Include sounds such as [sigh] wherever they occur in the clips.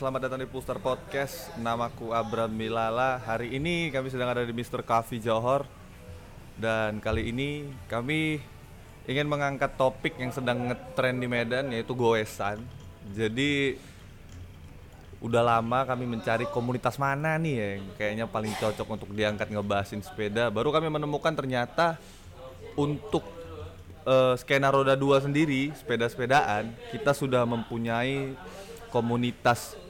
Selamat datang di Pulsar Podcast. Namaku Abram Milala. Hari ini kami sedang ada di Mr. Coffee Johor. Dan kali ini kami ingin mengangkat topik yang sedang ngetren di Medan yaitu goesan. Jadi udah lama kami mencari komunitas mana nih yang kayaknya paling cocok untuk diangkat ngebahasin sepeda. Baru kami menemukan ternyata untuk eh, skena roda dua sendiri sepeda-sepedaan kita sudah mempunyai komunitas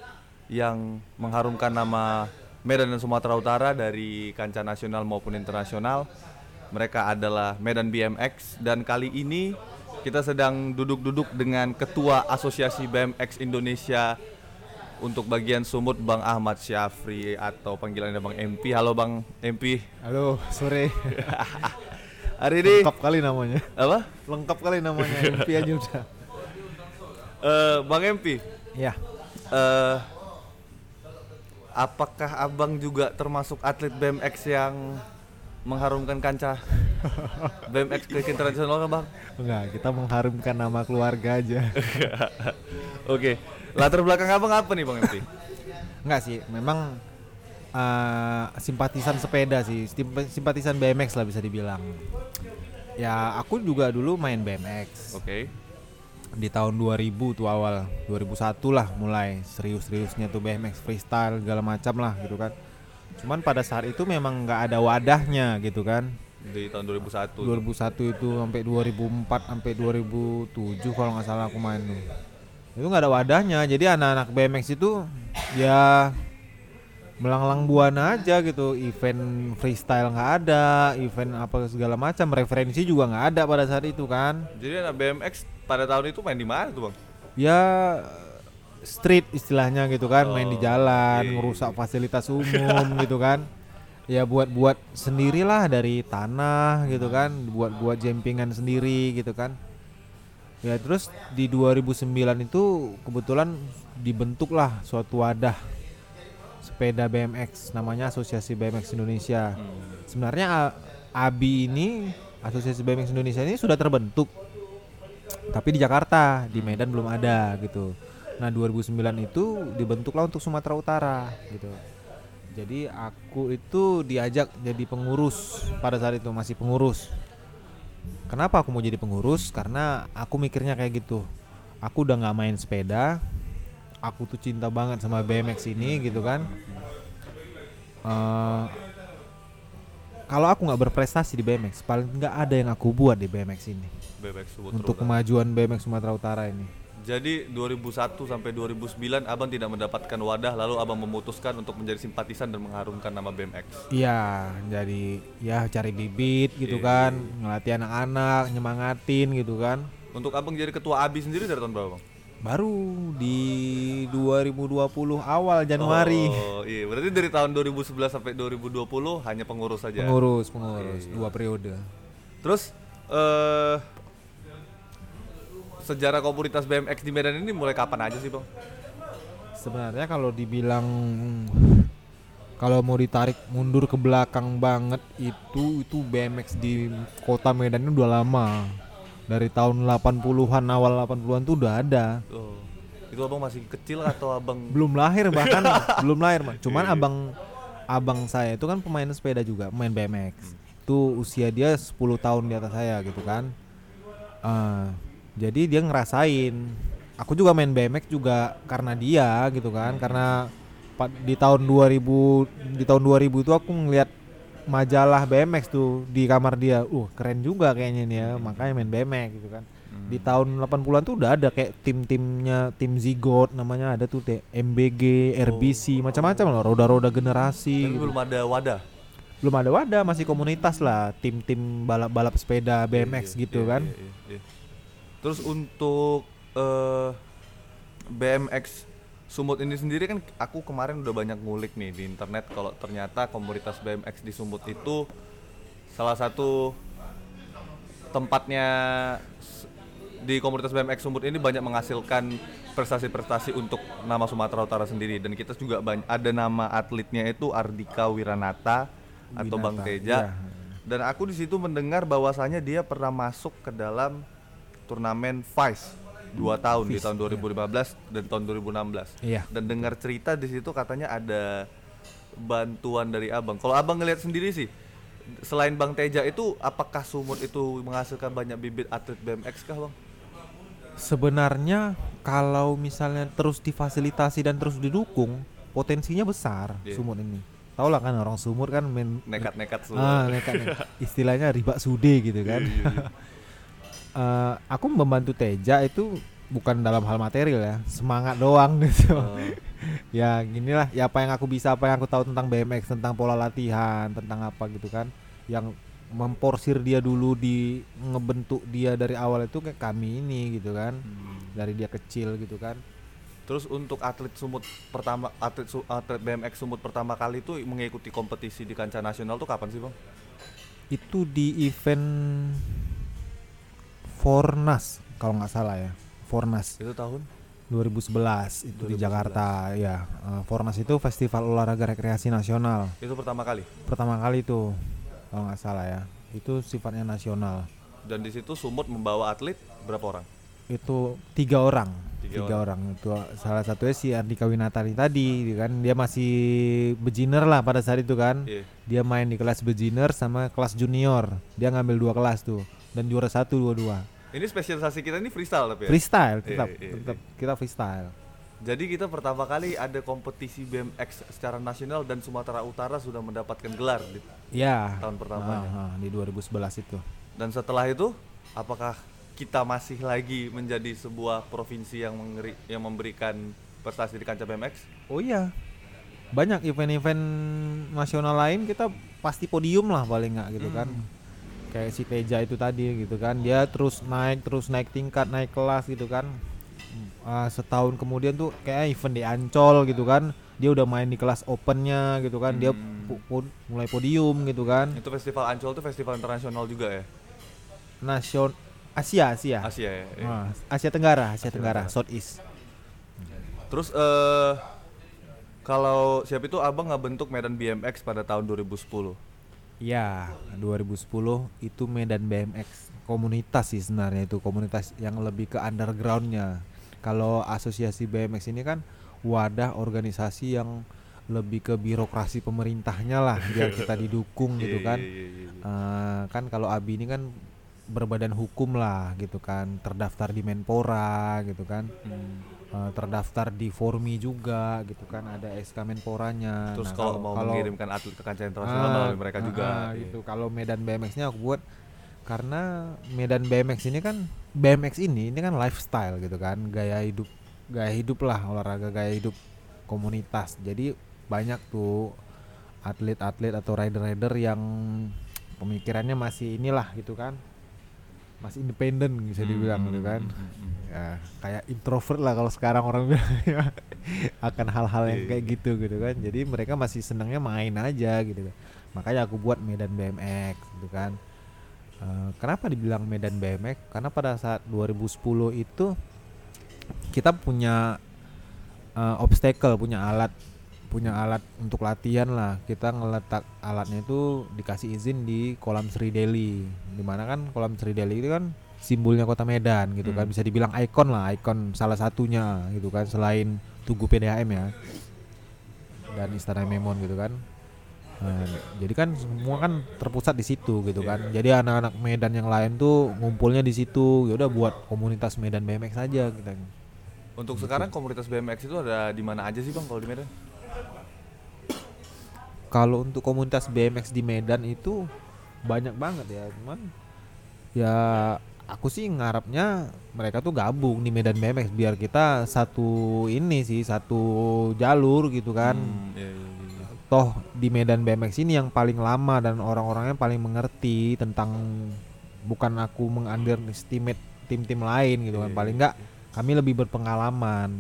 yang mengharumkan nama Medan dan Sumatera Utara dari kancah nasional maupun internasional. Mereka adalah Medan BMX dan kali ini kita sedang duduk-duduk dengan Ketua Asosiasi BMX Indonesia untuk bagian Sumut Bang Ahmad Syafri atau panggilannya Bang MP. Halo Bang MP. Halo, sore. [laughs] Hari ini Lengkap kali namanya. apa? Lengkap kali namanya. MP aja udah. [laughs] Eh, Bang MP, Ya. eh apakah abang juga termasuk atlet BMX yang mengharumkan kancah [laughs] BMX ke internasional kan bang? Enggak, kita mengharumkan nama keluarga aja. [laughs] Oke, latar belakang abang apa nih bang MP? Enggak sih, memang eh, simpatisan sepeda sih, Sim- simpatisan BMX lah bisa dibilang. Ya, aku juga dulu main BMX Oke, di tahun 2000 tuh awal, 2001 lah mulai serius-seriusnya tuh BMX freestyle segala macam lah gitu kan. Cuman pada saat itu memang nggak ada wadahnya gitu kan. di tahun 2001. 2001 itu sampai 2004 sampai 2007 kalau nggak salah aku main tuh itu nggak ada wadahnya jadi anak-anak BMX itu ya melanglang buana aja gitu. Event freestyle nggak ada event apa segala macam. Referensi juga nggak ada pada saat itu kan. Jadi anak BMX pada tahun itu main di mana tuh bang? ya street istilahnya gitu kan. Main di Oh, jalan iya. ngerusak fasilitas umum [laughs] gitu kan. Ya buat buat sendirilah dari tanah gitu kan. Buat buat jempingan sendiri gitu kan. Ya terus di 2009 itu kebetulan dibentuklah suatu wadah sepeda BMX namanya Asosiasi BMX Indonesia. Sebenarnya A- ABI ini Asosiasi BMX Indonesia ini sudah terbentuk tapi di Jakarta di Medan belum ada gitu. Nah 2009 itu dibentuklah untuk Sumatera Utara gitu. Jadi aku itu diajak jadi pengurus pada saat itu masih pengurus. Kenapa aku mau jadi pengurus? Karena aku mikirnya kayak gitu. Aku udah nggak main sepeda aku tuh cinta banget sama BMX ini gitu kan Eh, kalau aku nggak berprestasi di BMX paling nggak ada yang aku buat di BMX ini BMX Sumatera untuk Utara. kemajuan BMX Sumatera Utara ini. Jadi 2001 sampai 2009 abang tidak mendapatkan wadah lalu abang memutuskan untuk menjadi simpatisan dan mengharumkan nama BMX. Iya, jadi ya cari bibit gitu Iya, kan, ngelatih anak-anak, nyemangatin gitu kan. Untuk abang jadi ketua ABI sendiri dari tahun berapa bang? Baru di 2020 awal Januari Oh iya, berarti dari tahun 2011 sampai 2020 hanya pengurus saja. pengurus pengurus Iya. dua periode. Terus eh sejarah komunitas BMX di Medan ini mulai kapan aja sih bang? Sebenarnya kalau dibilang kalau mau ditarik mundur ke belakang banget itu itu BMX di kota Medan ini udah lama. Dari tahun 80-an awal 80-an tuh udah ada. Oh, itu abang masih kecil atau abang? belum lahir bahkan [laughs] belum lahir Mas. cuman Iya, iya. abang abang saya itu kan pemain sepeda juga main BMX itu usia dia 10 tahun di atas saya gitu kan Eh, jadi dia ngerasain aku juga main BMX juga karena dia gitu kan karena pa- di tahun 2000 di tahun 2000 itu aku ngeliat majalah BMX tuh di kamar dia uh keren juga kayaknya nih ya makanya main BMX gitu kan di tahun 80-an tuh udah ada kayak tim-timnya tim Zigot namanya ada tuh teh MBG, RBC macam-macam loh roda-roda generasi Tapi gitu. belum ada wadah. belum ada wadah masih komunitas lah tim-tim balap-balap sepeda BMX Iya, gitu iya, kan iya, iya, iya. Terus untuk eh BMX Sumut ini sendiri kan aku kemarin udah banyak ngulik nih di internet kalau ternyata komunitas BMX di Sumut itu salah satu tempatnya di komunitas BMX Sumut ini banyak menghasilkan prestasi-prestasi untuk nama Sumatera Utara sendiri. Dan kita juga banyak ada nama atletnya itu Ardika Wiranata atau Bang Winata, Teja. iya. dan aku di situ mendengar bahwasanya dia pernah masuk ke dalam turnamen Vice dua tahun di Vis, tahun iya. 2015 dan tahun 2016 Iya. dan dengar cerita di situ katanya ada bantuan dari abang kalau abang ngelihat sendiri sih selain bang Teja itu apakah Sumut itu menghasilkan banyak bibit atlet BMX kah bang Sebenarnya kalau misalnya terus difasilitasi dan terus didukung, potensinya besar Iya. Sumut ini. Tahu lah kan orang Sumut kan main nekat-nekat semua ah nekat, nekat. [laughs] istilahnya riba sude gitu kan. Eh, aku membantu Teja itu bukan dalam hal material ya, semangat doang [laughs] gitu. Oh, ya ginilah, ya apa yang aku bisa, apa yang aku tahu tentang BMX, tentang pola latihan, tentang apa gitu kan, yang memporsir dia dulu di ngebentuk dia dari awal itu kayak kami ini gitu kan, hmm. dari dia kecil gitu kan. Terus untuk atlet Sumut pertama atlet su- atlet BMX Sumut pertama kali itu mengikuti kompetisi di kancah nasional tuh kapan sih bang? Itu di event Fornas kalau nggak salah ya, Fornas Itu tahun? 2011 itu di 2011. Jakarta ya. Eh, Fornas itu festival olahraga rekreasi nasional. Itu pertama kali. pertama kali itu kalau nggak salah ya itu sifatnya nasional Dan di situ Sumut membawa atlet berapa orang? itu tiga orang Tiga tiga, orang. itu salah satunya si Andika Winatari tadi gitu kan dia masih beginner lah pada saat itu kan Iya. dia main di kelas beginner sama kelas junior dia ngambil dua kelas tuh dan juara satu dua-dua Ini spesialisasi kita ini freestyle tapi ya. freestyle Iya, tetap iya, tetap kita freestyle Jadi kita pertama kali ada kompetisi BMX secara nasional dan Sumatera Utara sudah mendapatkan gelar di ya tahun pertamanya. ah, di 2011 itu Dan setelah itu, apakah kita masih lagi menjadi sebuah provinsi yang mengeri, yang memberikan prestasi di kancah BMX? Oh iya. Banyak event-event nasional lain kita pasti podium lah paling nggak gitu kan. Kayak si Teja itu tadi gitu kan. Dia terus naik terus naik tingkat, naik kelas gitu kan. Ah, setahun kemudian tuh kayak event di Ancol gitu kan. Dia udah main di kelas opennya gitu kan. Dia Hmm. pu- pu- mulai podium gitu kan. Itu festival Ancol itu festival internasional juga ya? Nasion Asia Asia. Asia ya. iya. Ah, Asia Tenggara, Asia, Asia Tenggara, Tenggara. Southeast. Terus eh kalau siap itu abang nggak bentuk Medan BMX pada tahun 2010. Ya, 2010 itu Medan BMX komunitas sih sebenarnya itu komunitas yang lebih ke undergroundnya. Kalau asosiasi BMX ini kan wadah organisasi yang lebih ke birokrasi pemerintahnya lah biar [laughs] kita didukung gitu Iya, kan. Eh, kan kalau Abi ini kan berbadan hukum lah gitu kan, terdaftar di Menpora gitu kan, Hmm. Eh, terdaftar di Formi juga gitu kan, ada SK Menporanya. Terus Nah, kalau mau kalau- mengirimkan atlet ke kancah internasional Ah, melalui mereka ah, juga. ah, iya. gitu. Kalau Medan BMX-nya aku buat karena Medan BMX ini kan BMX ini ini kan lifestyle gitu kan, gaya hidup gaya hidup lah olahraga gaya hidup komunitas. Jadi banyak tuh atlet-atlet atau rider-rider yang pemikirannya masih inilah gitu kan. Masih independen bisa dibilang Hmm, gitu kan. hmm, hmm, hmm. Ya, kayak introvert lah kalau sekarang orang [laughs] bilang ya. akan hal-hal yang Iya, kayak iya. gitu gitu kan jadi mereka masih senangnya main aja gitu makanya aku buat Medan BMX gitu kan Eh, kenapa dibilang Medan BMX karena pada saat 2010 itu kita punya eh, obstacle punya alat punya alat untuk latihan lah. Kita ngeletak alatnya itu dikasih izin di kolam Sri Deli di mana kan kolam Sri Deli itu kan simbolnya kota Medan gitu kan. Hmm. bisa dibilang ikon lah ikon salah satunya gitu kan selain Tugu PDAM ya. Dan Istana Memon gitu kan. Nah, jadi kan semua kan terpusat di situ gitu kan. Jadi anak-anak Medan yang lain tuh ngumpulnya di situ. Ya udah buat komunitas Medan BMX aja kita. Untuk sekarang komunitas BMX itu ada di mana aja sih bang kalau di Medan? Kalau untuk komunitas BMX di Medan itu banyak banget ya cuman ya aku sih ngarapnya mereka tuh gabung di Medan BMX biar kita satu ini sih satu jalur gitu kan. Hmm, iya, iya, iya, iya. toh di Medan BMX ini yang paling lama dan orang-orangnya paling mengerti tentang bukan aku mengunderestimate tim-tim lain gitu kan. Iya, paling iya, enggak kami lebih berpengalaman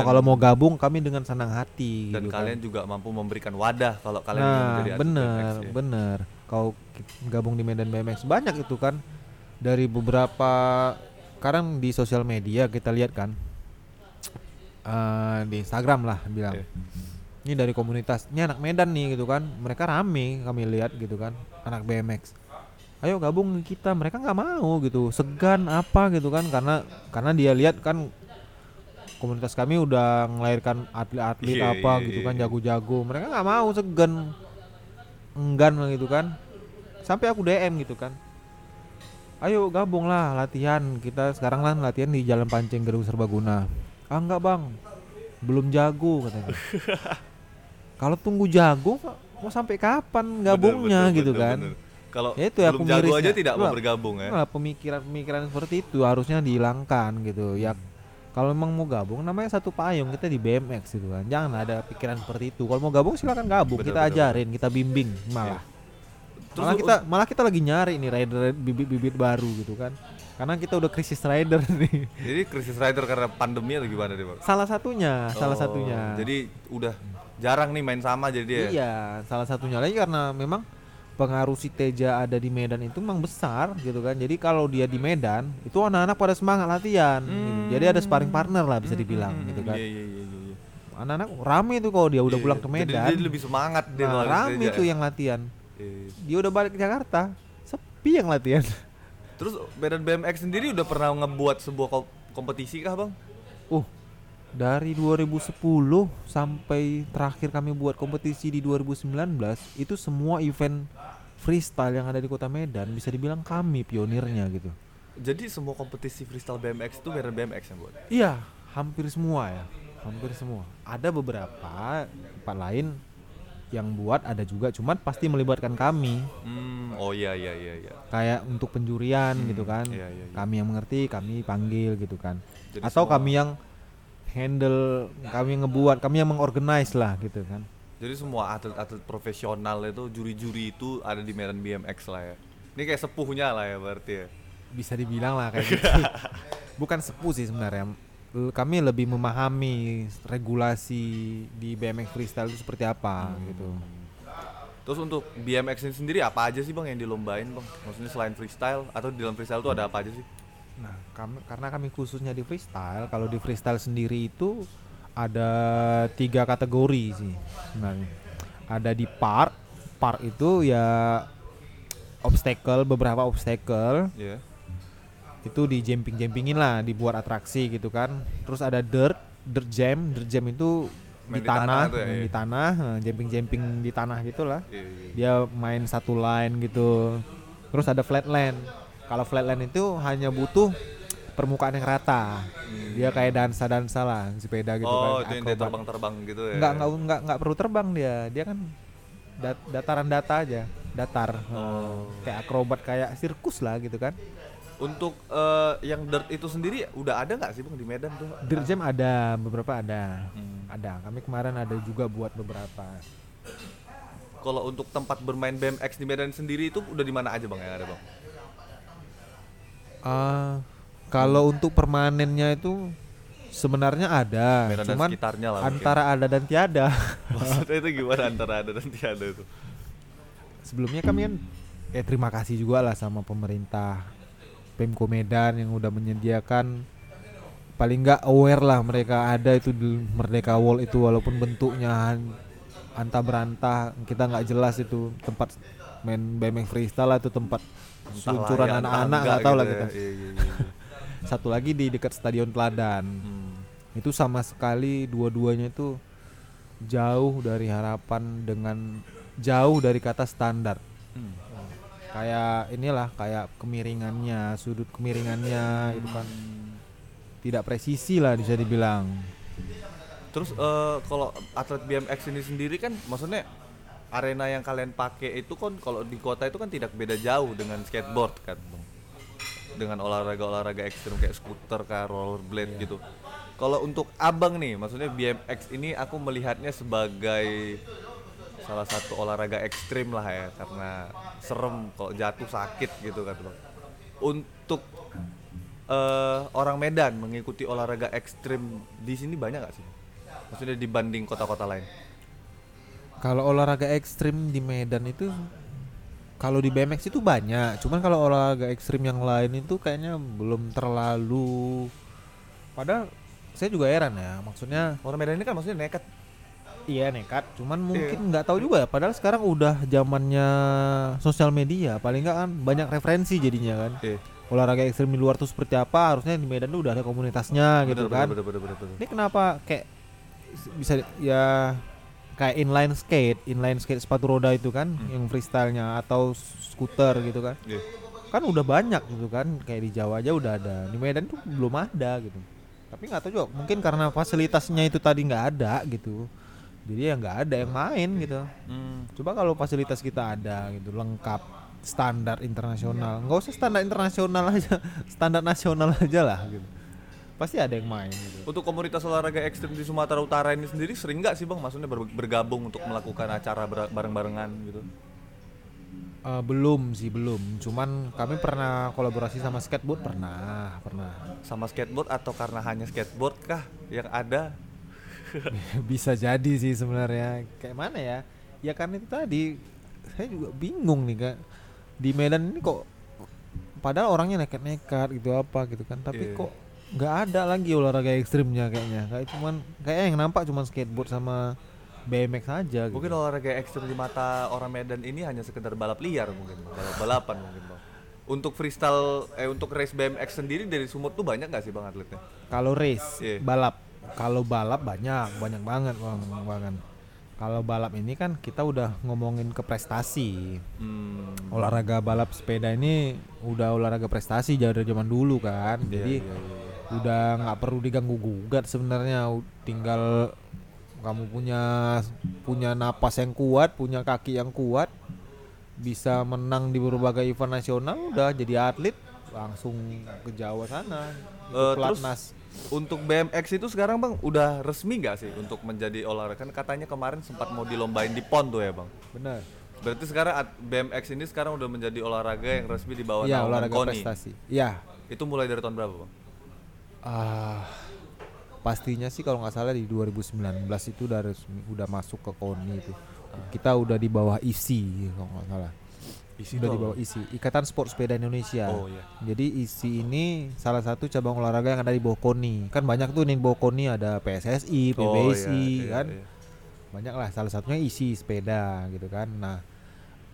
Dan- kalau mau gabung kami dengan senang hati Dan gitu kan. kalian juga mampu memberikan wadah kalau kalian nah atlet bener BMX, ya. bener kau gabung di Medan BMX banyak itu kan. Dari beberapa sekarang di sosial media kita lihat kan eh, di Instagram lah bilang. Iya. ini dari komunitas ini anak Medan nih gitu kan. Mereka rame kami lihat gitu kan anak BMX ayo gabung kita mereka nggak mau gitu. Segan apa gitu kan. Karena karena dia lihat kan komunitas kami udah melahirkan atlet-atlet Iya, apa iya, gitu iya, kan iya. jago-jago. Mereka nggak mau segan enggan gitu kan. Sampai aku DM gitu kan. Ayo gabung lah latihan. Kita sekarang lah latihan di Jalan Pancing Gedung Serbaguna. Ah enggak bang. Belum jago katanya. [laughs] Kalau tunggu jago mau sampai kapan gabungnya? Bener, gitu bener, kan. bener. Kalau Ya itu ya, belum aku jago aja tidak mau bergabung ya. Nah, pemikiran-pemikiran seperti itu harusnya dihilangkan gitu. Ya kalau memang mau gabung namanya satu payung kita di BMX gitu kan. Jangan ada pikiran seperti itu. Kalau mau gabung silakan gabung, Bener, kita bener, ajarin, kita bimbing malah. Terus malah kita malah kita lagi nyari nih rider bibit-bibit baru gitu kan. Karena kita udah krisis rider [laughs] nih. Jadi krisis rider karena pandemi atau gimana deh, Bang? Salah satunya, salah Oh, satunya. Jadi udah jarang nih main sama jadi dia. Iya, salah satunya lagi karena memang pengaruh si Teja ada di Medan itu memang besar gitu kan. Jadi kalau dia di Medan, itu anak-anak pada semangat latihan. gitu. Hmm. Jadi ada sparring partner lah bisa dibilang Hmm, gitu kan. Iya, iya, iya, iya, iya. Anak-anak rame tuh kalau dia udah Iya, pulang ke Medan. Jadi dia lebih semangat dia nah, rame tuh ya. yang latihan. Iya. Dia udah balik ke Jakarta, sepi yang latihan. Terus Medan BMX sendiri udah pernah ngebuat sebuah kom- kompetisi kah, Bang? Uh, dari 2010 sampai terakhir kami buat kompetisi di 2019 itu semua event freestyle yang ada di kota Medan bisa dibilang kami pionirnya gitu. Jadi semua kompetisi freestyle BMX itu Medan BMX yang buat. Iya, hampir semua ya, hampir semua. Ada beberapa tempat lain yang buat ada juga, cuman pasti melibatkan kami. Hmm, oh iya iya iya iya. Kayak untuk penjurian Hmm, gitu kan, iya, iya, iya. kami yang mengerti, kami panggil gitu kan. Jadi Atau semua- kami yang handle, kami yang ngebuat, kami yang mengorganize lah gitu kan. Jadi semua atlet-atlet profesional itu juri-juri itu ada di Medan BMX lah ya. Ini kayak sepuhnya lah ya berarti ya. Bisa dibilang lah kayak gitu. [laughs] Bukan sepuh sih sebenarnya. Kami lebih memahami regulasi di BMX freestyle itu seperti apa Hmm. gitu. Terus untuk BMX ini sendiri apa aja sih bang yang dilombain bang? Maksudnya selain freestyle atau di dalam freestyle itu ada apa aja sih? Nah, kami, karena kami khususnya di freestyle, kalau di freestyle sendiri itu ada tiga kategori sih sebenarnya. Ada di part, part itu ya obstacle, beberapa obstacle Iya. itu di jumping jumpingin lah, dibuat atraksi gitu kan. Terus ada dirt, dirt jam, dirt jam itu Main di di tanah tanah, tuh ya, iya. di tanah, jumping jumping di tanah gitulah. Iya, iya. Dia main satu line gitu. Terus ada flatland. Kalau flatland itu hanya butuh permukaan yang rata. Dia kayak dansa-dansa lah, sepeda gitu oh, kan. itu yang dia terbang-terbang gitu ya? Enggak, enggak, enggak, enggak perlu terbang dia. Dia kan dat- dataran data aja, datar. Oh. Kayak akrobat kayak sirkus lah gitu kan. Untuk eh, yang dirt itu sendiri udah ada nggak sih bang di Medan tuh? Dirt jam ada, beberapa ada. Hmm. Ada. Kami kemarin ada juga buat beberapa. Kalau untuk tempat bermain BMX di Medan sendiri itu udah di mana aja bang yang ada bang? Ah, kalau untuk permanennya itu sebenarnya ada, Medan dan cuman sekitarnya lah mungkin. antara ada dan tiada. [laughs] Maksudnya itu gimana antara ada dan tiada itu? Sebelumnya kami kan eh terima kasih juga lah sama pemerintah Pemko Medan yang udah menyediakan paling nggak aware lah mereka ada itu di Merdeka Wall itu walaupun bentuknya antah berantah kita nggak jelas itu tempat main BMX freestyle lah itu tempat seluncuran anak-anak nggak tahu lah gitu kita ya. Iya, iya, iya. [laughs] satu lagi di dekat Stadion Teladan Hmm. itu sama sekali dua-duanya itu jauh dari harapan dengan jauh dari kata standar Hmm. kayak inilah kayak kemiringannya sudut kemiringannya itu kan tidak presisi lah bisa dibilang Terus eh, kalau atlet BMX ini sendiri kan maksudnya arena yang kalian pakai itu kan kalau di kota itu kan tidak beda jauh dengan skateboard kan Bang. Dengan olahraga-olahraga ekstrim kayak skuter kah, rollerblade gitu. Kalau untuk abang nih, maksudnya BMX ini aku melihatnya sebagai salah satu olahraga ekstrim lah ya karena serem kalau jatuh sakit gitu kan bang. Untuk eh, orang Medan mengikuti olahraga ekstrim di sini banyak gak sih? Maksudnya dibanding kota-kota lain? Kalau olahraga ekstrim di Medan itu kalau di BMX itu banyak cuman kalau olahraga ekstrim yang lain itu kayaknya belum terlalu padahal saya juga heran ya maksudnya Orang Medan ini kan maksudnya nekat. Iya nekat, cuman mungkin nggak tahu juga ya. Padahal sekarang udah zamannya sosial media, paling nggak kan banyak referensi jadinya kan. Iya. Olahraga ekstrim di luar tuh seperti apa? Harusnya di Medan tuh udah ada komunitasnya gitu Bener, kan. bener, bener, bener, bener. Ini kenapa kayak bisa ya kayak inline skate, inline skate sepatu roda itu kan, Hmm. yang freestylenya atau skuter gitu kan. Iya. Kan udah banyak gitu kan, kayak di Jawa aja udah ada. Di Medan tuh belum ada gitu. Tapi nggak tahu juga, mungkin karena fasilitasnya itu tadi nggak ada gitu. Jadi ya nggak ada yang main gitu. Hmm. Coba kalau fasilitas kita ada gitu, lengkap, standar internasional. Nggak usah standar internasional aja, [laughs] standar nasional aja lah gitu. Pasti ada yang main gitu. Untuk komunitas olahraga ekstrim di Sumatera Utara ini sendiri sering nggak sih bang? Maksudnya ber- bergabung untuk melakukan acara bareng-barengan gitu? Eh, belum sih belum. Cuman kami pernah kolaborasi sama skateboard pernah, pernah. Sama skateboard atau karena hanya skateboard kah yang ada? [laughs] Bisa jadi sih sebenarnya. Kayak mana ya? Ya karena itu tadi saya juga bingung nih kak. Di Medan ini kok padahal orangnya nekat-nekat gitu apa gitu kan. Tapi Iya. kok nggak ada lagi olahraga ekstrimnya kayaknya. Kayak cuman kayak yang nampak cuman skateboard sama BMX aja gitu. Mungkin olahraga ekstrim di mata orang Medan ini hanya sekedar balap liar mungkin, balap balapan mungkin bang. Untuk freestyle, eh untuk race BMX sendiri dari Sumut tuh banyak nggak sih bang atletnya? Kalau race, Iya. balap. Kalau balap banyak, banyak banget bang, bahkan. Kalau balap ini kan kita udah ngomongin ke prestasi. Hmm. Olahraga balap sepeda ini udah olahraga prestasi jauh dari zaman dulu kan. Iya, Jadi iya, iya. Udah nggak perlu diganggu gugat sebenarnya. Tinggal kamu punya punya napas yang kuat, punya kaki yang kuat, bisa menang di berbagai event nasional, udah jadi atlet langsung ke Jawa sana. Eh, terus. Untuk BMX itu sekarang bang udah resmi nggak sih untuk menjadi olahraga? Kan katanya kemarin sempat mau dilombain di PON tuh ya bang. Benar. Berarti sekarang BMX ini sekarang udah menjadi olahraga yang resmi di bawah naungan olahraga KONI. prestasi. Iya. Itu mulai dari tahun berapa bang? Ah, pastinya sih kalau nggak salah di 2019 itu udah resmi, udah masuk ke KONI itu. Kita udah di bawah ISI kalau nggak salah. Isi udah itu di bawah ISI, Ikatan Sport Sepeda Indonesia. Oh iya. Jadi ISI ini salah satu cabang olahraga yang ada di bawah KONI. Kan banyak tuh nih bawah KONI ada PSSI, Oh, PBSI iya, iya, kan. iya. Banyak lah salah satunya ISI sepeda gitu kan. Nah,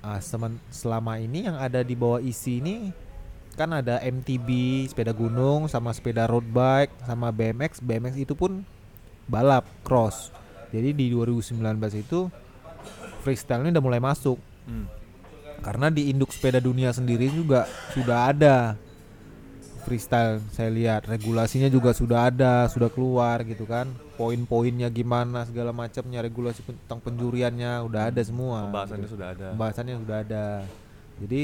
ah, semen- selama ini yang ada di bawah ISI ini kan ada MTB sepeda gunung sama sepeda road bike sama BMX BMX itu pun balap cross jadi di 2019 itu freestyle ini udah mulai masuk Hmm. karena di induk sepeda dunia sendiri juga sudah ada freestyle saya lihat regulasinya juga sudah ada sudah keluar gitu kan poin-poinnya gimana segala macamnya regulasi tentang penjuriannya udah ada semua Pembahasannya gitu. sudah ada. pembahasannya sudah ada jadi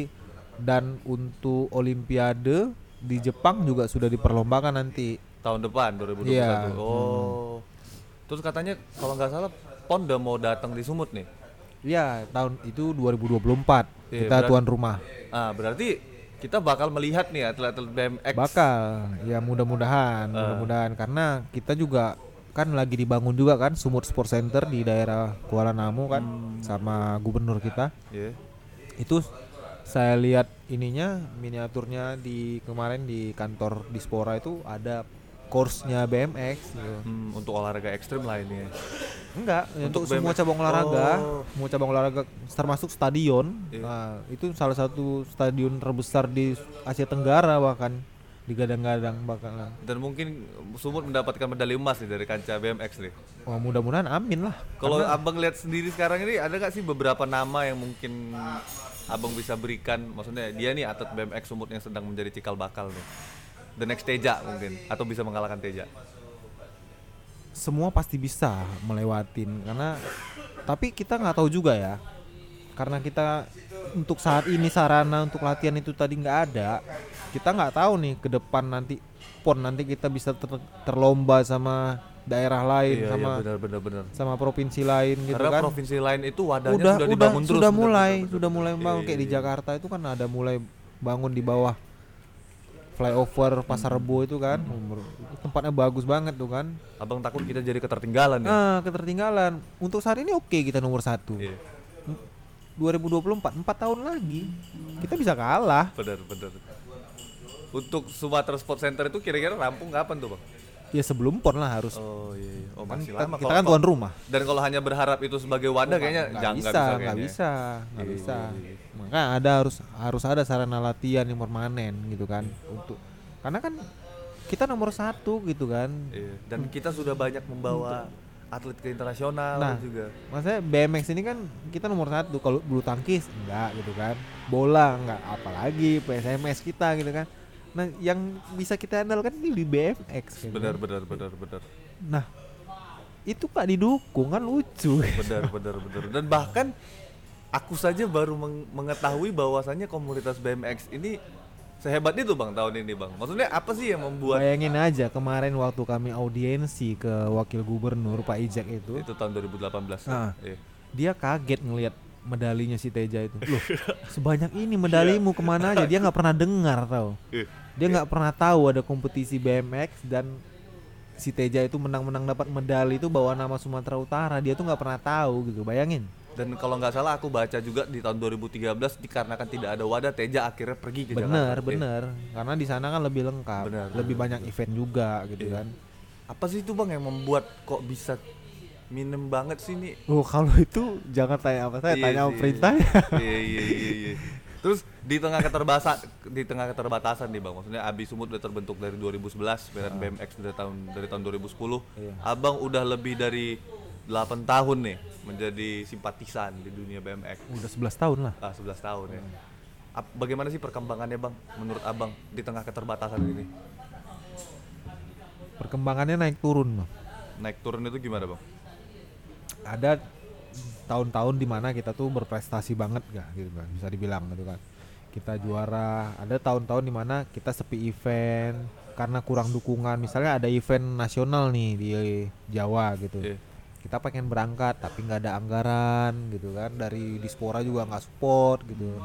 dan untuk olimpiade di Jepang juga sudah diperlombakan nanti Tahun depan 2021. Iya. Oh. Terus katanya kalau nggak salah PON udah mau datang di Sumut nih. ya tahun itu 2024 Iya, kita tuan rumah Ah, berarti kita bakal melihat nih atlet-atlet BMX. bakal ya mudah-mudahan Ah. mudah-mudahan karena kita juga kan lagi dibangun juga kan Sumut Sport Center di daerah Kuala Namu kan Hmm. sama gubernur kita Iya. itu saya lihat ininya miniaturnya di kemarin di kantor Dispora itu ada course-nya BMX gitu. Hmm, untuk olahraga ekstrim lah ini. ya. Enggak, Untuk untuk, semua BMX. cabang olahraga, Oh. semua cabang olahraga termasuk stadion. Iya. Nah, itu salah satu stadion terbesar di Asia Tenggara bahkan digadang-gadang bakalan. Dan mungkin Sumut mendapatkan medali emas nih dari kancah BMX nih. Wah, mudah-mudahan amin lah. Kalau abang lihat sendiri sekarang ini ada nggak sih beberapa nama yang mungkin abang bisa berikan? Maksudnya dia nih atlet BMX Sumut yang sedang menjadi cikal bakal nih. The next Teja mungkin atau bisa mengalahkan Teja. Semua pasti bisa melewatin karena tapi kita nggak tahu juga ya. Karena kita untuk saat ini sarana untuk latihan itu tadi nggak ada. Kita nggak tahu nih ke depan nanti pon nanti kita bisa ter- terlomba sama daerah lain Iya, sama iya benar benar benar. sama provinsi lain gitu Karena kan. provinsi lain itu wadahnya udah sudah udah dibangun terus. sudah mulai benar, benar. sudah mulai bangun Iya, kayak di iya. Jakarta itu kan ada mulai bangun di bawah flyover Pasar Rebo itu kan itu tempatnya bagus banget tuh kan Abang takut kita jadi ketertinggalan ya. nah ketertinggalan untuk saat ini oke kita nomor satu Iya, 2024 empat tahun lagi kita bisa kalah benar benar. Untuk Sumatera Sport Center itu kira-kira rampung kapan tuh, Bang? Ya sebelum pon lah harus Oh iya, iya. Oh kan masih kita, lama. kita Kalau- kan tuan rumah Dan kalau hanya berharap itu sebagai wadah kayaknya nggak bisa nggak bisa nggak Iya, bisa iya, iya. maka ada harus harus ada sarana latihan yang permanen gitu kan untuk karena kan kita nomor satu gitu kan Iya. Dan kita sudah banyak membawa atlet ke internasional Nah. juga. maksudnya BMX ini kan kita nomor satu kalau bulu tangkis enggak gitu kan bola enggak apalagi PSMS kita gitu kan nah yang bisa kita andalkan ini di BMX Benar benar benar benar. nah itu pak didukung kan lucu Benar benar benar. Dan bahkan aku saja baru meng- mengetahui bahwasannya komunitas BMX ini sehebat itu bang tahun ini bang. Maksudnya apa sih yang membuat bayangin aja kemarin waktu kami audiensi ke wakil gubernur Pak Ijek itu itu tahun 2018? Ah. Iya. dia kaget ngelihat medalinya si Teja itu. Loh [laughs] sebanyak ini medalimu ke mana aja? Dia nggak pernah dengar tau. Iya. dia nggak pernah tahu ada kompetisi BMX dan si Teja itu menang-menang dapat medali itu bawa nama Sumatera Utara. Dia tuh nggak pernah tahu gitu bayangin. Dan kalau nggak salah aku baca juga di tahun 2013 dikarenakan tidak ada wadah Teja akhirnya pergi ke bener Jakarta. Iya. bener. Karena di sana kan lebih lengkap Bener, lebih bener, banyak event juga gitu Iya. kan. Apa sih itu bang yang membuat kok bisa minim banget sih nih? oh kalau itu jangan tanya apa saya Iya tanya sih, sama perintahnya iya iya iya iya. Terus di tengah keterbatasan di tengah keterbatasan nih Bang, maksudnya Abi Sumut udah terbentuk dari 2011, Medan BMX dari tahun dari tahun 2010. Ah. Iya. Abang udah lebih dari 8 tahun nih menjadi simpatisan di dunia BMX. udah 11 tahun lah Ah, 11 tahun Hmm. ya. Bagaimana sih perkembangannya Bang menurut Abang di tengah keterbatasan ini? perkembangannya naik turun Bang. Naik turun itu gimana Bang? Ada tahun-tahun di mana kita tuh berprestasi banget gak gitu kan bisa dibilang gitu kan. Kita juara ada tahun-tahun di mana kita sepi event karena kurang dukungan. Misalnya ada event nasional nih di Jawa gitu. Iya. kita pengen berangkat tapi nggak ada anggaran gitu kan. Dari dispora juga nggak support gitu.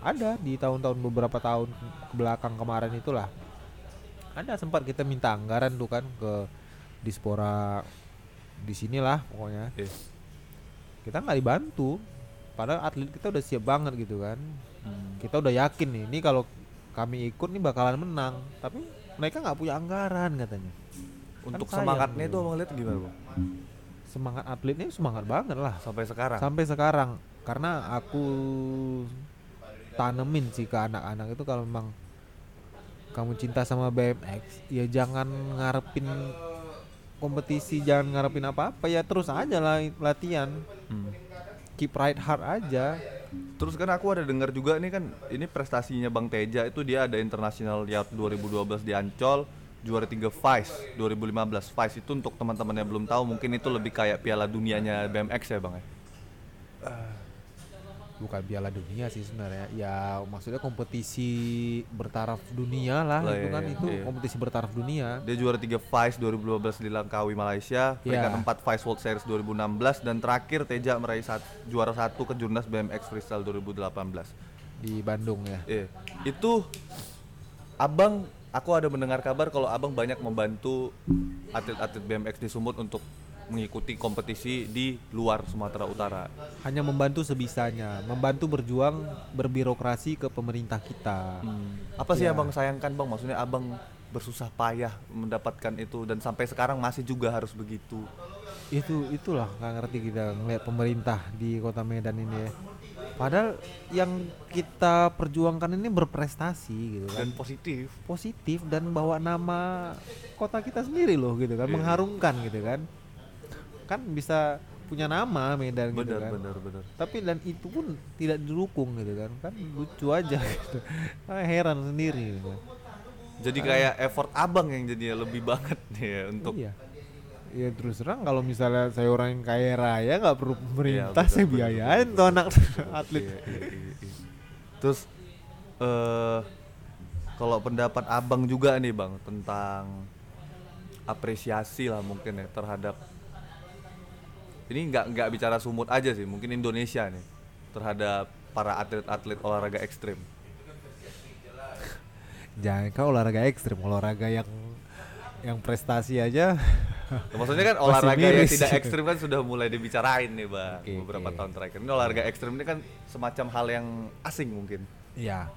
Ada di tahun-tahun beberapa tahun ke belakang kemarin itulah. Ada sempat kita minta anggaran tuh kan ke dispora di sinilah pokoknya Iya. kita nggak dibantu padahal atlet kita udah siap banget gitu kan Hmm. kita udah yakin nih ini kalau kami ikut nih bakalan menang tapi mereka nggak punya anggaran katanya Untuk sayang semangatnya gitu. itu Abang lihat gimana Bang? semangat atletnya semangat banget lah Sampai sekarang. sampai sekarang karena aku tanemin sih ke anak-anak itu kalau memang kamu cinta sama BMX ya jangan ngarepin kompetisi jangan ngarepin apa-apa ya terus aja lah latihan. Hmm. keep right hard aja. Terus kan aku ada dengar juga nih kan ini prestasinya Bang Teja itu dia ada International Yacht 2012 di Ancol juara 3 Vice 2015 Vice itu untuk teman-teman yang belum tahu mungkin itu lebih kayak piala dunianya BMX ya Bang ya bukan piala dunia sih sebenarnya. Ya maksudnya kompetisi bertaraf dunia lah Lah, itu iya, kan iya, itu iya. kompetisi bertaraf dunia. Dia juara 3 Vice 2012 di Langkawi Malaysia. Peringkat Iya. 4 Vice World Series 2016 dan terakhir Teja meraih sat- juara satu Kejurnas BMX Freestyle 2018 di Bandung ya? Iya. Itu Abang aku ada mendengar kabar kalau Abang banyak membantu atlet-atlet BMX di Sumut untuk mengikuti kompetisi di luar Sumatera Utara. hanya membantu sebisanya membantu berjuang berbirokrasi ke pemerintah kita Apa sih Iya. Abang sayangkan Bang? Maksudnya Abang bersusah payah mendapatkan itu dan sampai sekarang masih juga harus begitu. itu itulah nggak ngerti kita ngeliat pemerintah di kota Medan ini ya padahal yang kita perjuangkan ini berprestasi gitu kan Dan positif. positif dan bawa nama kota kita sendiri loh gitu kan Iya. mengharumkan gitu kan kan bisa punya nama Medan gitu Benar, kan benar, benar. tapi dan itu pun tidak didukung gitu kan kan lucu aja gitu Ah, heran sendiri gitu. Jadi kayak effort Abang yang jadinya lebih banget ya untuk iya ya terus terang kalau misalnya saya orang yang kaya raya nggak perlu pemerintah betul, saya biayain tuh anak [laughs] atlet Iya, iya, iya, iya. Terus eh kalau pendapat abang juga nih bang tentang apresiasi lah mungkin ya terhadap ini nggak nggak bicara sumut aja sih mungkin Indonesia nih terhadap para atlet-atlet olahraga ekstrim. [laughs] jangan kau olahraga ekstrim olahraga yang yang prestasi aja [laughs] Maksudnya kan olahraga yang tidak ekstrim kan sudah mulai dibicarain nih bang Oke, beberapa oke. tahun terakhir. Ini olahraga ekstrim ini kan semacam hal yang asing mungkin. ya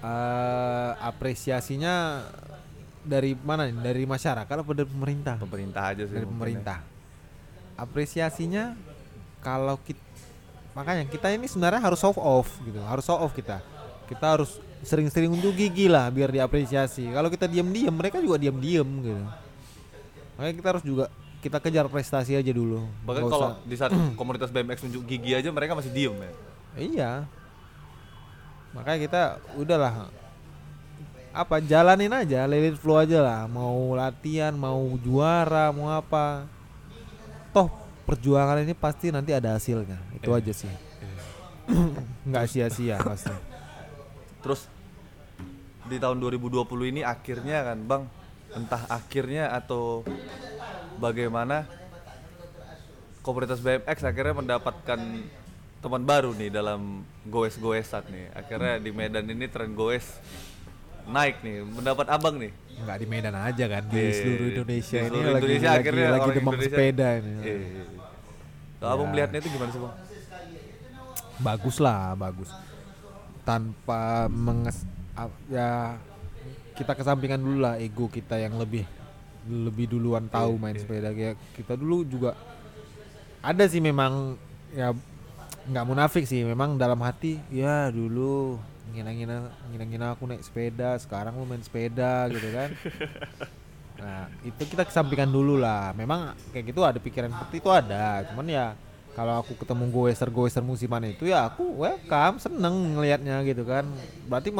Eh, apresiasinya dari mana nih? Dari masyarakat atau dari pemerintah? Pemerintah aja sih. Dari ya. Apresiasinya kalau kita makanya kita ini sebenarnya harus show off gitu, harus show off kita. Kita harus sering-sering unjuk gigi lah biar diapresiasi. Kalau kita diam-diam, mereka juga diam-diam gitu. Makanya kita harus juga kita kejar prestasi aja dulu. Bahkan kalau di saat [clears throat] komunitas BMX nunjuk gigi aja mereka masih diem ya. Iya. Makanya kita udahlah apa jalanin aja, let it flow aja lah. Mau latihan, mau juara, mau apa. Perjuangan ini pasti nanti ada hasilnya. Itu Eh, aja sih. [clears throat] Nggak sia-sia pasti. Terus di tahun 2020 ini akhirnya kan Bang, entah akhirnya atau bagaimana komunitas BMX akhirnya mendapatkan teman baru nih dalam goes-goesan nih. Akhirnya di Medan ini tren goes naik nih, mendapat abang nih. Nggak di Medan aja kan di Iya, seluruh Indonesia ini seluruh lagi Indonesia lagi, akhirnya lagi orang demam Indonesia- sepeda ini. Iya. Kalau abang Ya. melihatnya itu gimana sih bang? bagus lah bagus tanpa menges ap- ya kita kesampingkan dulu lah ego kita yang lebih lebih duluan tahu Iya, main iya. sepeda kayak kita dulu juga ada sih memang ya nggak munafik sih memang dalam hati ya dulu ngina-ngina ngina-ngina aku naik sepeda sekarang lu main sepeda gitu kan [laughs] nah itu kita kesampingkan dulu lah. Memang kayak gitu ada pikiran seperti itu ada. Cuman ya kalau aku ketemu goeser goeser musiman itu ya aku welcome seneng ngelihatnya gitu kan. Berarti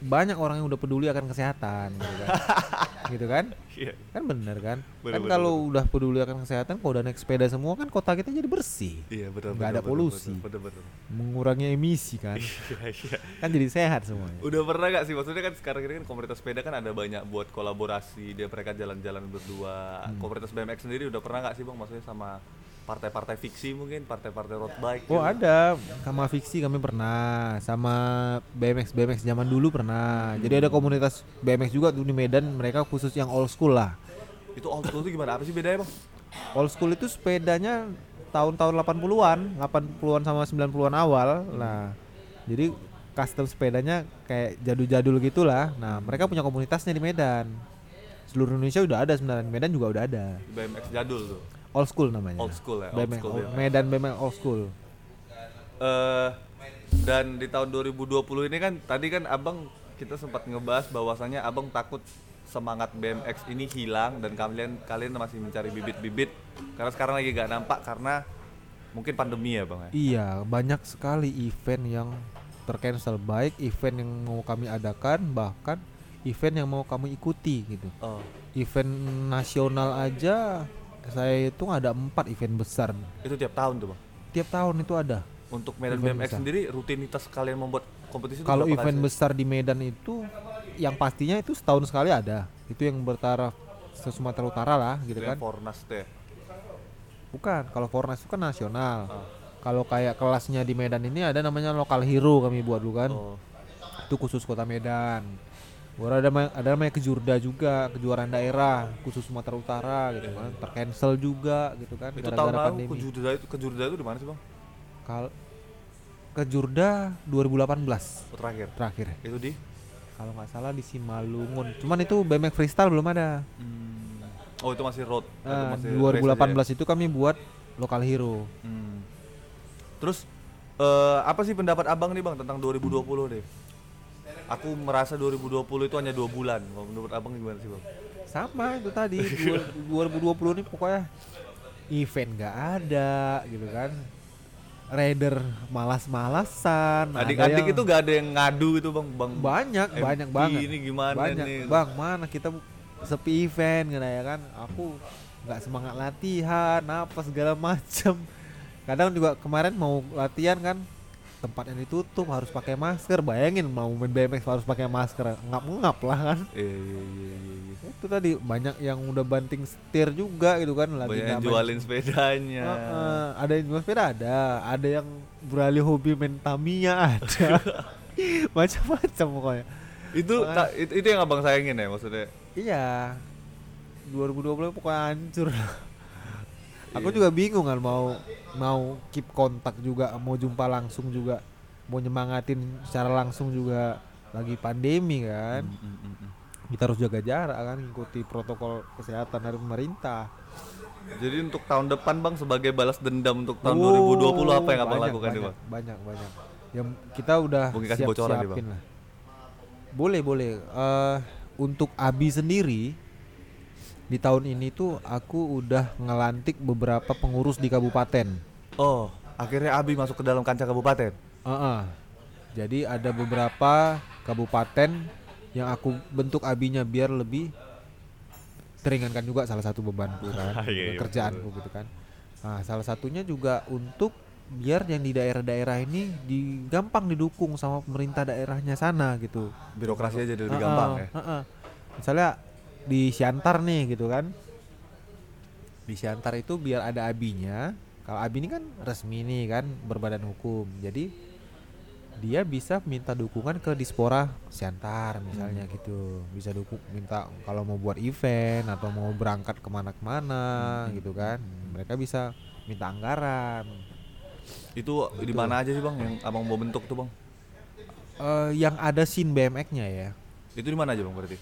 banyak orang yang udah peduli akan kesehatan gitu kan [laughs] gitu kan Iya. kan bener kan Bener, kan bener, kalau udah peduli akan kesehatan kalau udah naik sepeda semua kan kota kita jadi bersih Iya betul. Nggak ada polusi. Betul betul. mengurangi emisi kan [laughs] Iya iya. kan jadi sehat semuanya Udah pernah gak sih maksudnya kan sekarang ini kan komunitas sepeda kan ada banyak buat kolaborasi dia mereka jalan-jalan berdua. Hmm. Komunitas BMX sendiri udah pernah gak sih bang maksudnya sama partai-partai fiksi mungkin partai-partai road bike? Oh gitu? ada sama fiksi kami pernah sama BMX BMX zaman dulu pernah jadi ada komunitas BMX juga tuh di Medan mereka khusus yang old school lah Itu old school tuh gimana? Apa sih bedanya bang? old school itu sepedanya tahun-tahun 80-an 80-an sama 90-an awal nah jadi custom sepedanya kayak jadul-jadul gitulah nah mereka punya komunitasnya di Medan seluruh Indonesia udah ada sebenarnya Medan juga udah ada BMX jadul tuh. Old school namanya Old school ya. Old BMX, school old- BMX. Medan BMX old school eh dan di tahun 2020 ini kan tadi kan abang kita sempat ngebahas bahwasannya abang takut semangat BMX ini hilang dan kalian kalian masih mencari bibit-bibit karena sekarang lagi gak nampak karena mungkin pandemi ya bang ya? Iya, banyak sekali event yang tercancel baik event yang mau kami adakan bahkan event yang mau kami ikuti gitu. Oh, Event nasional aja saya itu ada empat event besar itu tiap tahun tuh bang. tiap tahun itu ada. Untuk Medan Event BMX besar. sendiri rutinitas kalian membuat kompetisi Kalau kali event besar di Medan itu yang pastinya itu setahun sekali ada. Itu yang bertaraf se Sumatera Utara lah gitu Itu kan. Fornas tuh ya? Bukan, kalau Fornas itu kan nasional. Ah. Kalau kayak kelasnya di Medan ini ada namanya lokal hero kami buat dulu kan. Oh, itu khusus kota Medan. Baru ada ada namanya kejurda juga, kejuaraan daerah khusus Sumatera Utara gitu kan. Tercancel juga gitu kan itu tahun gara-gara lalu pandemi. kejurda itu kejurda itu di mana sih bang? Kal kejurda 2018 Oh, terakhir. terakhir. Itu di? Kalau nggak salah di Simalungun. Cuman itu BMX freestyle belum ada. Hmm. Oh itu masih road. itu Nah, masih race aja ya? 2018 itu kami buat lokal hero. Hmm. Terus eh, apa sih pendapat abang nih bang tentang 2020 deh? Aku merasa 2020 itu hanya dua bulan. Menurut abang gimana sih bang? Sama itu tadi [laughs] dua- 2020 ini pokoknya event nggak ada gitu kan. Rider malas-malasan. Adik-adik yang- itu gak ada yang ngadu itu bang, bang. banyak MP banyak banget Ini gimana banyak nih? bang mana kita sepi event gitu ya kan aku nggak semangat latihan apa segala [laughs] macem kadang juga kemarin mau latihan kan tempat yang ditutup harus pakai masker bayangin mau main BMX harus pakai masker ngap ngap lah kan Iya iya iya iya. iya. itu tadi banyak yang udah banting setir juga gitu kan lagi Banyak yang jualin sepedanya. Heeh, ada yang jual sepeda ada, ada yang beralih hobi main Tamiya ada. [laughs] Macam-macam pokoknya. Itu, Makanya- ta- itu itu yang abang sayangin ya maksudnya. Iya. 2020 pokoknya hancur. Aku Iya. juga bingung kan mau mau keep kontak juga, mau jumpa langsung juga, mau nyemangatin secara langsung juga lagi pandemi kan. Hmm, hmm, hmm, hmm. kita harus jaga jarak kan ikuti protokol kesehatan dari pemerintah Jadi untuk tahun depan bang sebagai balas dendam untuk tahun Oh, 2020 apa yang abang banyak, lakukan nih banyak, bang? banyak banyak yang kita udah siap bocoran nih, siapin lah boleh boleh Eh, untuk Abi sendiri di tahun ini tuh aku udah ngelantik beberapa pengurus di kabupaten Oh akhirnya Abi masuk ke dalam kancah kabupaten. Heeh. Jadi ada beberapa kabupaten yang aku bentuk abinya biar lebih teringankan juga salah satu bebanku kan, [laughs] Iya, iya, kerjaanku gitu kan. Nah, salah satunya juga untuk biar yang di daerah-daerah ini digampang didukung sama pemerintah daerahnya sana gitu. Birokrasi aja jadi lebih Heeh, gampang ya. heeh. Misalnya di Siantar nih gitu kan. Di Siantar itu biar ada abinya. Kalau abi ini kan resmi nih kan berbadan hukum. Jadi dia bisa minta dukungan ke Dispora Siantar misalnya Hmm. gitu. Bisa dukung minta kalau mau buat event atau mau berangkat ke mana-kemana Hmm. gitu kan. Mereka bisa minta anggaran. Itu di mana aja sih bang yang abang mau bentuk tuh bang? Eh, yang ada scene BMX-nya ya. Itu di mana aja bang berarti?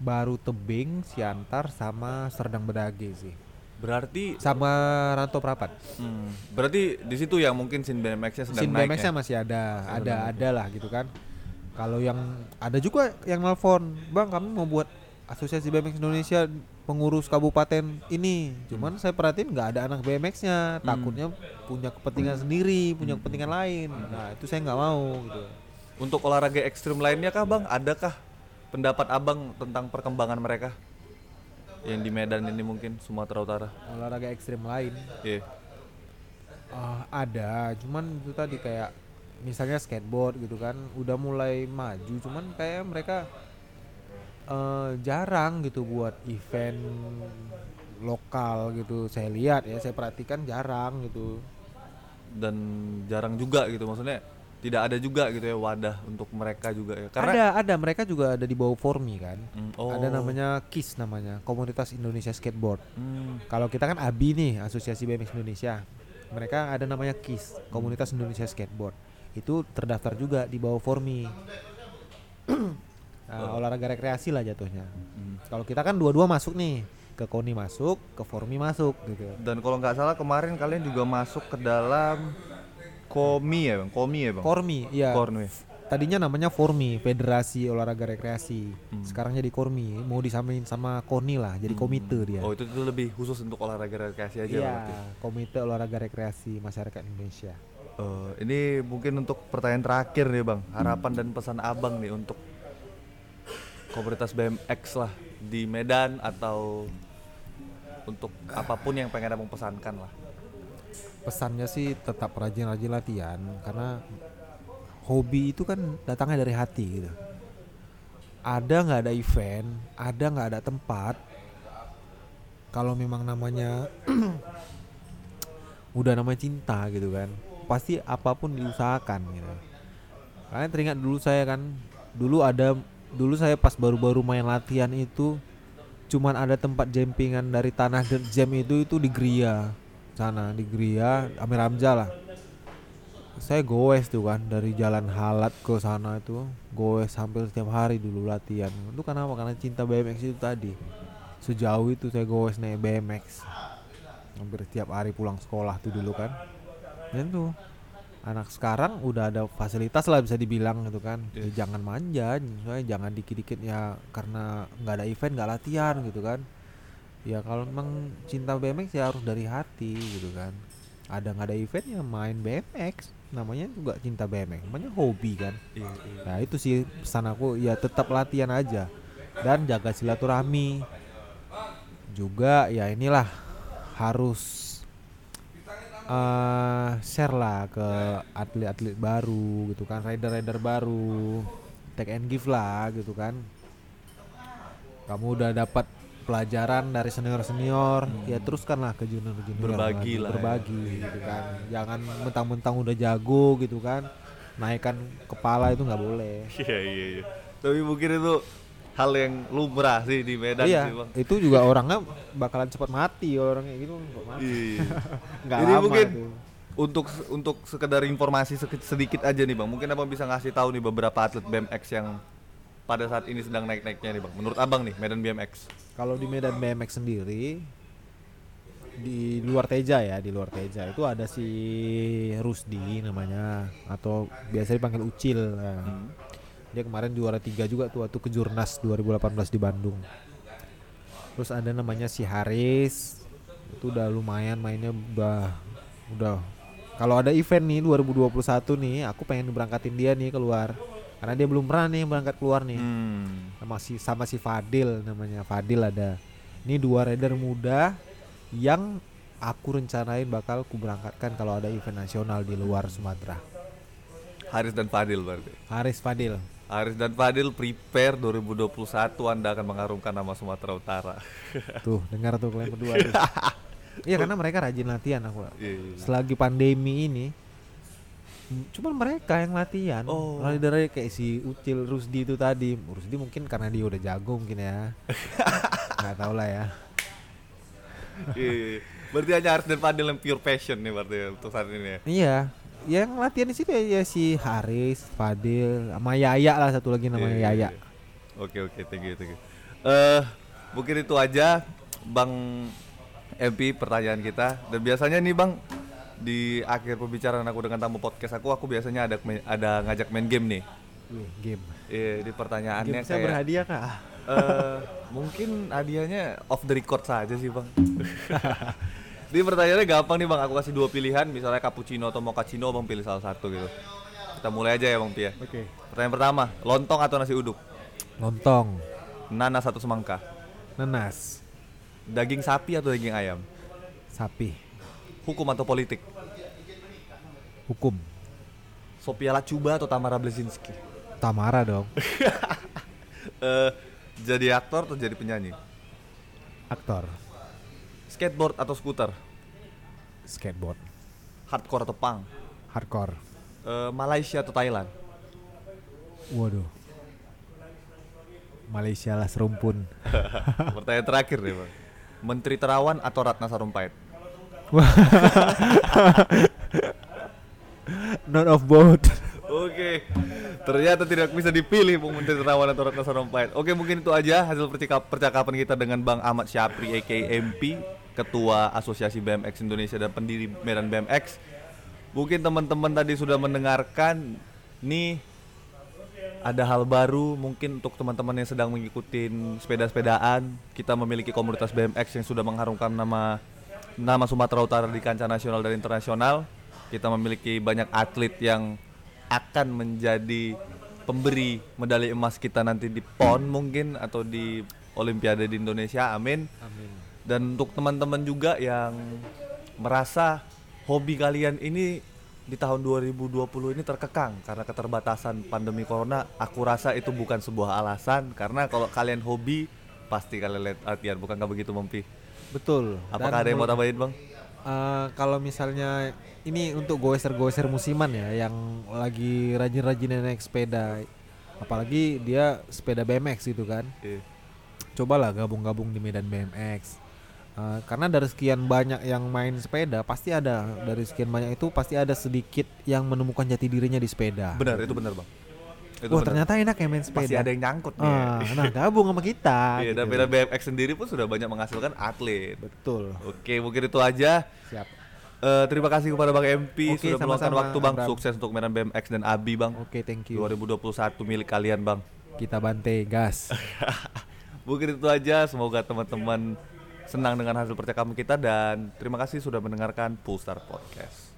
Baru Tebing, Siantar sama Serdang Bedage sih. Berarti sama Ranto Prapat. hmm, berarti di situ yang mungkin sin BMX-nya sedang naik BMX-nya ya? masih ada, ada naik. ada lah gitu kan. Kalau yang ada juga yang nelfon, "Bang, kami mau buat Asosiasi BMX Indonesia pengurus kabupaten ini." Cuman saya perhatiin nggak ada anak BMX-nya, takutnya punya kepentingan sendiri, punya kepentingan lain. Nah, itu saya nggak mau gitu. Untuk olahraga ekstrim lainnya kah bang? Adakah pendapat abang tentang perkembangan mereka? Yang di Medan ini mungkin Sumatera Utara. Olahraga ekstrim lain Iya. Ah, ada, cuman itu tadi kayak misalnya skateboard gitu kan, udah mulai maju, cuman kayak mereka eh, jarang gitu buat event lokal gitu. Saya lihat ya, saya perhatikan jarang gitu. Dan jarang juga gitu maksudnya tidak ada juga gitu ya wadah untuk mereka juga ya. Karena ada, ada mereka juga ada di bawah Formi kan. Hmm, oh. Ada namanya KIS namanya, Komunitas Indonesia Skateboard. Hmm, Kalau kita kan ABI nih, Asosiasi BMX Indonesia. Mereka ada namanya KIS, Komunitas Indonesia Skateboard. Itu terdaftar juga di bawah Formi. [clears throat] Nah, olahraga rekreasi lah jatuhnya. hmm. Kalau kita kan dua-dua masuk nih, ke KONI masuk, ke Formi masuk gitu. Dan kalau nggak salah kemarin kalian juga masuk ke dalam Komi ya bang, Komi ya bang. Kormi, iya. Kormi. Tadinya namanya Formi, Federasi Olahraga Rekreasi. Hmm. Sekarang jadi Kormi, mau disamain sama KONI lah, jadi komite dia. Oh itu tuh lebih khusus untuk olahraga rekreasi aja Iya. Komite Olahraga Rekreasi Masyarakat Indonesia. Eh, ini mungkin untuk pertanyaan terakhir nih bang, harapan dan pesan abang nih untuk komunitas BMX lah di Medan atau untuk apa pun yang pengen abang pesankan lah. Pesannya sih tetap rajin-rajin latihan karena hobi itu kan datangnya dari hati gitu. Ada nggak ada event ada nggak ada tempat kalau memang namanya [clears throat] udah namanya cinta gitu kan pasti apa pun diusahakan gitu. Kalian teringat dulu saya kan dulu ada dulu saya pas baru-baru main latihan itu cuman ada tempat jempingan dari tanah jam itu itu di Gria sana di Gria Amir Hamzah lah. Saya goes tuh kan dari jalan halat ke sana itu goes hampir setiap hari dulu latihan. Itu kenapa? Karena cinta BMX itu tadi. Sejauh itu saya goes naik BMX hampir setiap hari pulang sekolah tuh dulu kan. Dan tuh anak sekarang udah ada fasilitas lah bisa dibilang gitu kan. Ya, Iya. jangan manja soalnya jangan dikit-dikit ya karena nggak ada event nggak latihan gitu kan ya kalau memang cinta BMX ya harus dari hati gitu kan. Ada nggak ada event ya main BMX namanya juga cinta BMX namanya hobi kan. Iya, nah itu sih pesan aku ya tetap latihan aja. Dan jaga silaturahmi. Juga ya inilah harus eh share lah ke atlet-atlet baru gitu kan rider-rider baru. Take and give lah gitu kan. Kamu udah dapat pelajaran dari senior-senior ya teruskanlah ke junior-junior Berbagi lagi, lah ya. berbagi gitu kan jangan mentang-mentang udah jago gitu kan naikkan kepala itu nggak boleh Iya iya iya. Tapi mungkin itu hal yang lumrah sih di Medan iya sih bang. itu juga orangnya bakalan cepat mati orangnya gitu nggak mati Iya. [laughs] nggak Ini lama mungkin tuh. untuk untuk sekedar informasi sedikit aja nih bang. Mungkin abang bisa ngasih tahu nih beberapa atlet BMX yang pada saat ini sedang naik-naiknya nih bang? Menurut abang nih Medan BMX. Kalau di Medan BMX sendiri di luar Teja ya, di luar Teja itu ada si Rusdi namanya atau biasa dipanggil Ucil. Nah, Hmm. Dia kemarin juara tiga juga tuh waktu kejurnas 2018 di Bandung. Terus ada namanya si Haris. Itu udah lumayan mainnya udah udah kalau ada event nih 2021 nih, aku pengen berangkatin dia nih keluar. Karena dia belum pernah nih berangkat keluar nih Hmm. sama si sama si Fadil namanya Fadil ada ini dua rider muda yang aku rencanain bakal ku berangkatkan kalau ada event nasional di luar Sumatera Haris dan Fadil berarti. Haris Fadil Haris dan Fadil prepare 2021 Anda akan mengharumkan nama Sumatera Utara. [laughs] tuh dengar tuh kalian berdua [laughs] iya karena mereka rajin latihan aku Iya, iya. selagi pandemi ini cuman mereka yang latihan Oh. rider kayak si Ucil Rusdi itu tadi Rusdi mungkin karena dia udah jago mungkin ya [laughs] nggak tahu lah ya Iya, iya. Berarti hanya Haris dan Fadil yang pure passion nih berarti ya, untuk saat ini ya. Iya, yang latihan di situ ya, ya si Haris, Fadil, sama Yaya lah satu lagi namanya Iya, iya, Yaya. iya. Oke oke thank you thank you. Eh mungkin itu aja Bang MP pertanyaan kita dan biasanya nih Bang di akhir pembicaraan aku dengan tamu podcast aku aku biasanya ada ada ngajak main game nih. Game. Iya di pertanyaannya Game saya kayak berhadiah kah? eh mungkin hadiahnya off the record saja sih Bang. [laughs] Di pertanyaannya gampang nih Bang, aku kasih dua pilihan, misalnya cappuccino atau mochaccino, Bang pilih salah satu gitu. Kita mulai aja ya Bang Pia. Oke. Pertanyaan pertama, lontong atau nasi uduk? Lontong, Nanas atau semangka? nanas, Daging sapi atau daging ayam? sapi, Hukum atau politik? hukum, Sophia Lacuba atau Tamara Blazinski? Tamara dong, [laughs] Eh, jadi aktor atau jadi penyanyi? aktor, Skateboard atau skuter? skateboard, Hardcore atau punk? hardcore. Eh, Malaysia atau Thailand? Waduh. Malaysia lah serumpun. [laughs] Pertanyaan terakhir nih bang. Menteri Terawan atau Ratna Sarumpait? [laughs] Not of both. Oke, ternyata tidak bisa dipilih Bung Menteri Terawan atau Ratna Sarumpait. Oke, mungkin itu aja hasil percakap- percakapan kita dengan Bang Ahmad Syapri aka MP, Ketua Asosiasi BMX Indonesia dan pendiri Medan BMX. Mungkin teman-teman tadi sudah mendengarkan nih ada hal baru mungkin untuk teman-teman yang sedang mengikuti sepeda-sepedaan kita memiliki komunitas BMX yang sudah mengharumkan nama nama Sumatera Utara di kancah nasional dan internasional kita memiliki banyak atlet yang akan menjadi pemberi medali emas kita nanti di PON mungkin atau di Olimpiade di Indonesia amin Amin. dan untuk teman-teman juga yang merasa hobi kalian ini di tahun 2020 ini terkekang karena keterbatasan pandemi corona, aku rasa itu bukan sebuah alasan karena kalau kalian hobi pasti kalian lihat latihan, bukan nggak begitu Mempi? Betul. Apakah ada yang mau tambahin bang? Eh, kalau misalnya ini untuk goeser-goeser musiman ya yang lagi rajin-rajin naik sepeda apalagi dia sepeda BMX gitu kan Iya. cobalah gabung-gabung di Medan BMX Eh, karena dari sekian banyak yang main sepeda pasti ada dari sekian banyak itu pasti ada sedikit yang menemukan jati dirinya di sepeda Benar, itu benar bang. Itu wah ternyata enak ya main sepeda Pasti ada yang nyangkut nih. Ah, nah gabung sama kita Iya, dan gitu. beda BMX sendiri pun sudah banyak menghasilkan atlet. betul Oke, mungkin itu aja. siap Eh, terima kasih kepada Bang MP Oke, sudah meluangkan waktu Bang. Abram. Sukses untuk Medan BMX dan Abi Bang. oke thank you 2021 milik kalian Bang. kita bante gas [laughs] Mungkin itu aja. Semoga teman-teman senang dengan hasil percakapan kita dan terima kasih sudah mendengarkan Pulsar Podcast.